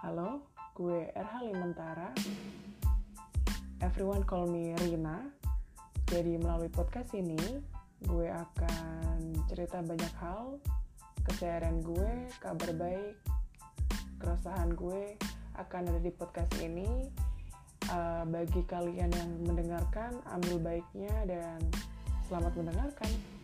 Halo, gue RH Limentara. Everyone call me Rina. Jadi melalui podcast ini, gue akan cerita banyak hal, keseharian gue, kabar baik, keresahan gue akan ada di podcast ini. Uh, bagi kalian yang mendengarkan, ambil baiknya dan selamat mendengarkan.